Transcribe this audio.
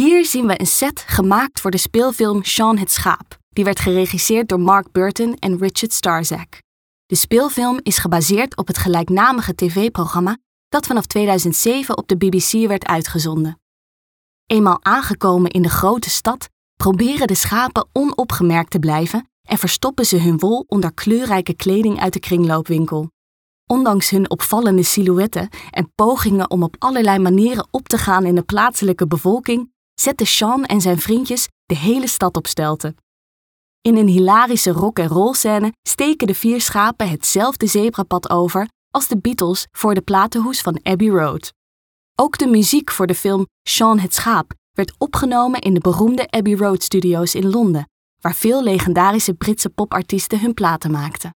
Hier zien we een set gemaakt voor de speelfilm Sean het Schaap, die werd geregisseerd door Mark Burton en Richard Starzak. De speelfilm is gebaseerd op het gelijknamige tv-programma dat vanaf 2007 op de BBC werd uitgezonden. Eenmaal aangekomen in de grote stad, proberen de schapen onopgemerkt te blijven en verstoppen ze hun wol onder kleurrijke kleding uit de kringloopwinkel. Ondanks hun opvallende silhouetten en pogingen om op allerlei manieren op te gaan in de plaatselijke bevolking, zetten Sean en zijn vriendjes de hele stad op stelten. In een hilarische rock-and-roll scène steken de vier schapen hetzelfde zebrapad over als de Beatles voor de platenhoes van Abbey Road. Ook de muziek voor de film Sean het Schaap werd opgenomen in de beroemde Abbey Road Studios in Londen, waar veel legendarische Britse popartiesten hun platen maakten.